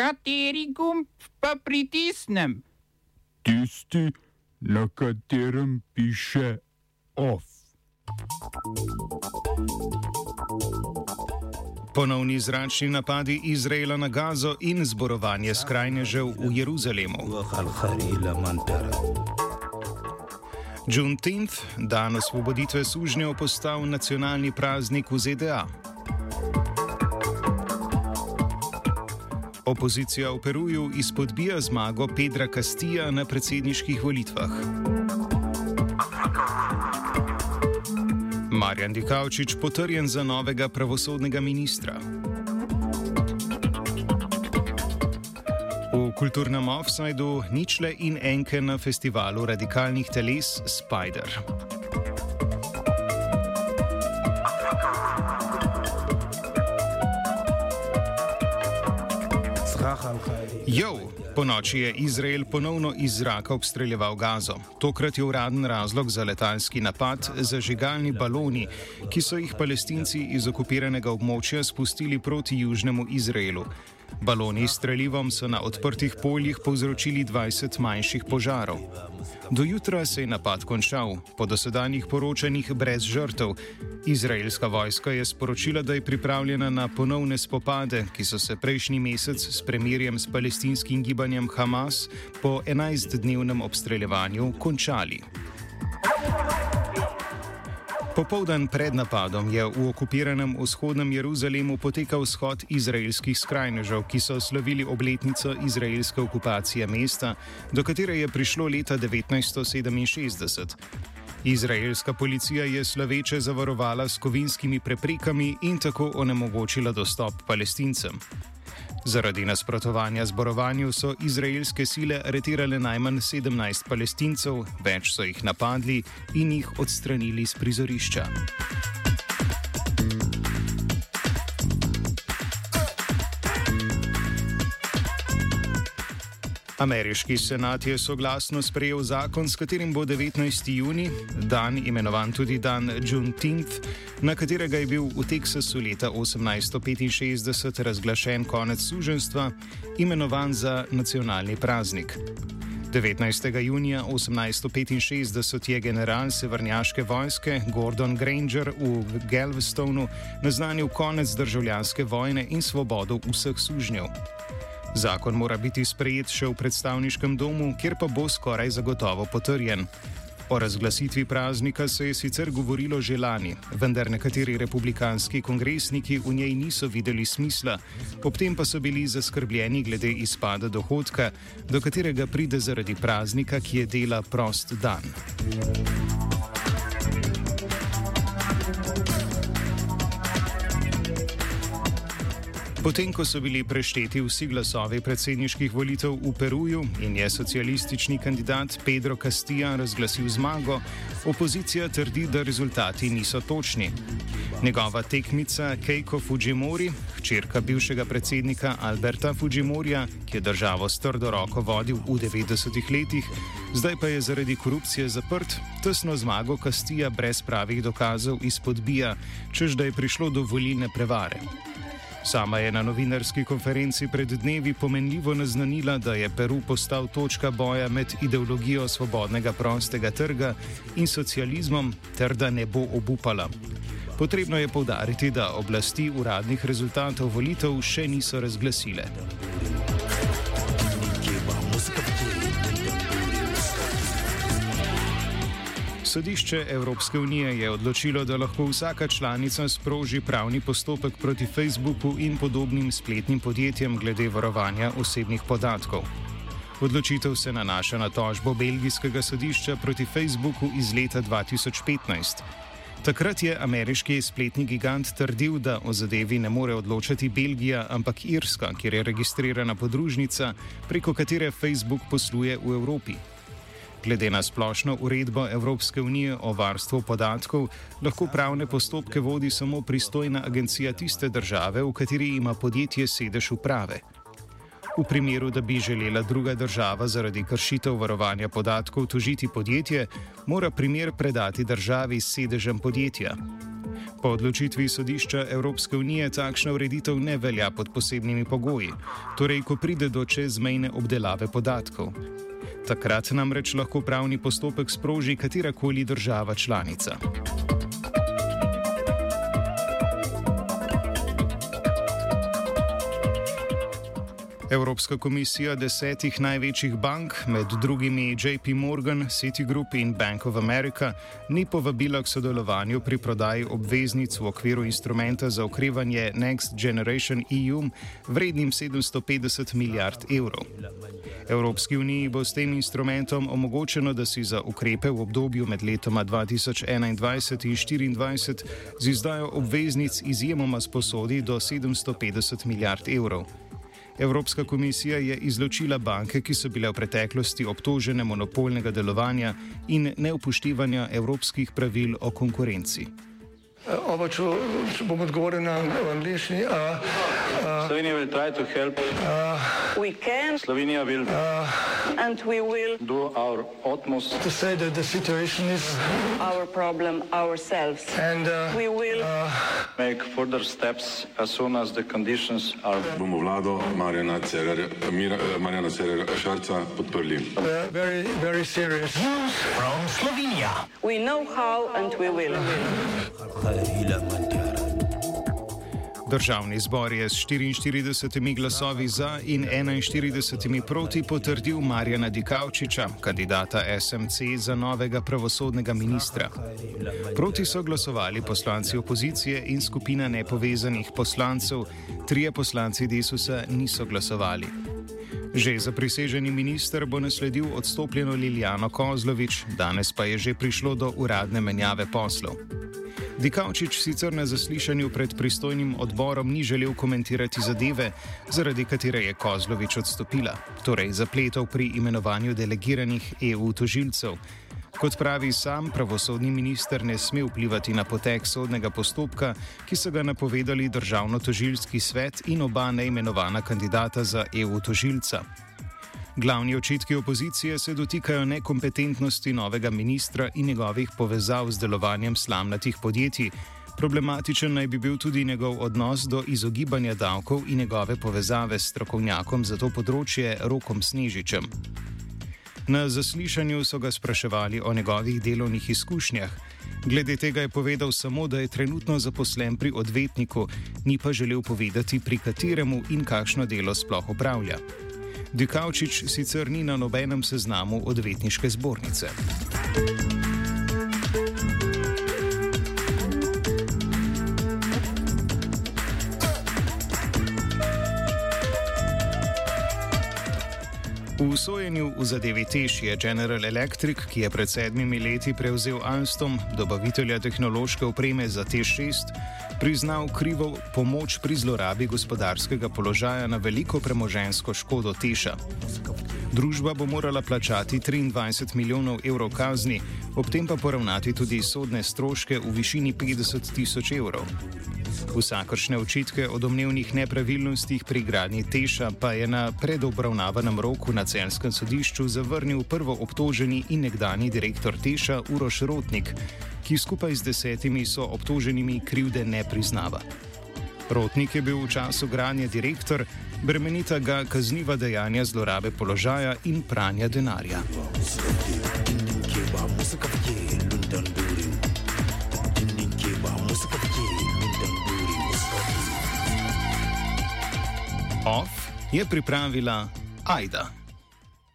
Kateri gumb pa pritisnem? Tisti, na katerem piše OF. Ponovni zračni napadi Izraela na Gazo in zborovanje skrajnežev v Jeruzalemu. Juneteenth, dan osvoboditve sužnjev, postal nacionalni praznik v ZDA. Opozicija v Peruju izpodbija zmago Pedra Castilla na predsedniških volitvah. Marjan Dikaučič potrjen za novega pravosodnega ministra. V kulturnem offsajdu ničle in enke na festivalu radikalnih teles Spider. Jo, po noči je Izrael ponovno iz zraka obstreljeval gazo. Tokrat je uraden razlog za letalski napad zažigalni baloni, ki so jih palestinci iz okupiranega območja spustili proti južnemu Izraelu. Baloni s strelivom so na odprtih poljih povzročili 20 manjših požarov. Do jutra se je napad končal, po dosedanjih poročanjih brez žrtev. Izraelska vojska je sporočila, da je pripravljena na ponovne spopade, ki so se prejšnji mesec s premirjem s palestinskim gibanjem Hamas po 11-dnevnem obstreljevanju končali. Popoldan pred napadom je v okupiranem vzhodnem Jeruzalemu potekal shod izraelskih skrajnežev, ki so slavili obletnico izraelske okupacije mesta, do katere je prišlo leta 1967. Izraelska policija je slaveče zavarovala s kovinskimi preprekami in tako onemogočila dostop palestincem. Zaradi nasprotovanja zborovanju so izraelske sile aretirale najmanj 17 palestincev, več so jih napadli in jih odstranili z prizorišča. Ameriški senat je soglasno sprejel zakon, s katerim bo 19. juni, dan imenovan tudi dan Juneteenth, na katerega je bil v Teksasu leta 1865 razglašen konec suženstva, imenovan za nacionalni praznik. 19. junija 1865 je general severnjaške vojske Gordon Granger v Galvestonu naznanil konec državljanske vojne in svobodo vseh sužnjev. Zakon mora biti sprejet še v predstavniškem domu, kjer pa bo skoraj zagotovo potrjen. O razglasitvi praznika se je sicer govorilo že lani, vendar nekateri republikanski kongresniki v njej niso videli smisla, ob tem pa so bili zaskrbljeni glede izpada dohodka, do katerega pride zaradi praznika, ki je dela prost dan. Potem, ko so bili prešteti vsi glasovi predsedniških volitev v Peruju in je socialistični kandidat Pedro Castilla razglasil zmago, opozicija trdi, da rezultati niso točni. Njegova tekmica Keiko Fujimori, hčerka bivšega predsednika Alberta Fujimorija, ki je državo s trdo roko vodil v 90-ih letih, zdaj pa je zaradi korupcije zaprt, tesno zmago Castilla brez pravih dokazov izpodbija, čež da je prišlo do volilne prevare. Sama je na novinarski konferenci pred dnevi pomenljivo naznanila, da je Peru postal točka boja med ideologijo svobodnega prostega trga in socializmom, ter da ne bo obupala. Potrebno je povdariti, da oblasti uradnih rezultatov volitev še niso razglasile. Sodišče Evropske unije je odločilo, da lahko vsaka članica sproži pravni postopek proti Facebooku in podobnim spletnim podjetjem glede varovanja osebnih podatkov. Odločitev se nanaša na tožbo belgijskega sodišča proti Facebooku iz leta 2015. Takrat je ameriški spletni gigant trdil, da o zadevi ne more odločati Belgija, ampak Irska, kjer je registrirana podružnica, preko katere Facebook posluje v Evropi. Glede na splošno uredbo Evropske unije o varstvu podatkov, lahko pravne postopke vodi samo pristojna agencija tiste države, v kateri ima podjetje sedež uprave. V primeru, da bi želela druga država zaradi kršitev varovanja podatkov tožiti podjetje, mora primer predati državi s sedežem podjetja. Po odločitvi sodišča Evropske unije takšna ureditev ne velja pod posebnimi pogoji, torej ko pride do čezmejne obdelave podatkov. Takrat namreč lahko pravni postopek sproži katerakoli država članica. Evropska komisija desetih največjih bank, med drugimi JP Morgan, Citigroup in Bank of America, ni povabila k sodelovanju pri prodaji obveznic v okviru instrumenta za okrevanje Next Generation EU vrednim 750 milijard evrov. Evropski uniji bo s tem instrumentom omogočeno, da si za ukrepe v obdobju med letoma 2021 in 2024 z izdajo obveznic izjemoma sposodi do 750 milijard evrov. Evropska komisija je izločila banke, ki so bile v preteklosti obtožene monopolnega delovanja in neupoštevanja evropskih pravil o konkurenci. Oba, če, če bom odgovoril na angliški. Slovenija bo poskušala pomagati. Slovenija bo naredila naš utmost, da bo rekla, da je situacija naš problem, naš sebe. In bomo naredili nadaljnje korake, as soon as the conditions are. Bomo vlado Marjana Cererja Šarca podprli. Very, very serious news from Slovenia. We know how and we will. Državni zbor je s 44 glasovi za in 41 proti potrdil Marjana Dikaučiča, kandidata SMC za novega pravosodnega ministra. Proti so glasovali poslanci opozicije in skupina nepovezanih poslancev, trije poslanci Desusa niso glasovali. Že za priseženi minister bo nasledil odstopljeno Liljano Kozlovič, danes pa je že prišlo do uradne menjave poslov. Dikaučič sicer na zaslišanju pred pristojnim odborom ni želel komentirati zadeve, zaradi katere je Kozlovič odstopila, torej zapletov pri imenovanju delegiranih EU tožilcev. Kot pravi sam, pravosodni minister ne sme vplivati na potek sodnega postopka, ki so ga napovedali državno-tožilski svet in oba neimenovana kandidata za EU tožilca. Glavni očitki opozicije se dotikajo nekompetentnosti novega ministra in njegovih povezav z delovanjem slamnatih podjetij. Problematičen naj bi bil tudi njegov odnos do izogibanja davkov in njegove povezave s strokovnjakom za to področje Rokom Snežičem. Na zaslišanju so ga spraševali o njegovih delovnih izkušnjah. Glede tega je povedal samo, da je trenutno zaposlen pri odvetniku, ni pa želel povedati, pri kateremu in kakšno delo sploh upravlja. Dikaučič sicer ni na nobenem seznamu odvetniške zbornice. V sojenju v zadevi Tež je General Electric, ki je pred sedmimi leti prevzel Alstom, dobavitelja tehnološke opreme za Tež 6, priznal krivo pomoč pri zlorabi gospodarskega položaja na veliko premožensko škodo Teša. Družba bo morala plačati 23 milijonov evrov kazni, ob tem pa poravnati tudi sodne stroške v višini 50 tisoč evrov. Vsakršne očitke o domnevnih nepravilnostih pri gradnji Teša pa je na predobravnavanem roku na celskem sodišču zavrnil prvo obtoženi in nekdani direktor Teša Uroš Rotnik, ki skupaj z desetimi so obtoženimi krivde ne priznava. Rotnik je bil v času gradnje direktor, bremenita ga kazniva dejanja zlorabe položaja in pranja denarja. Off je pripravila Aida.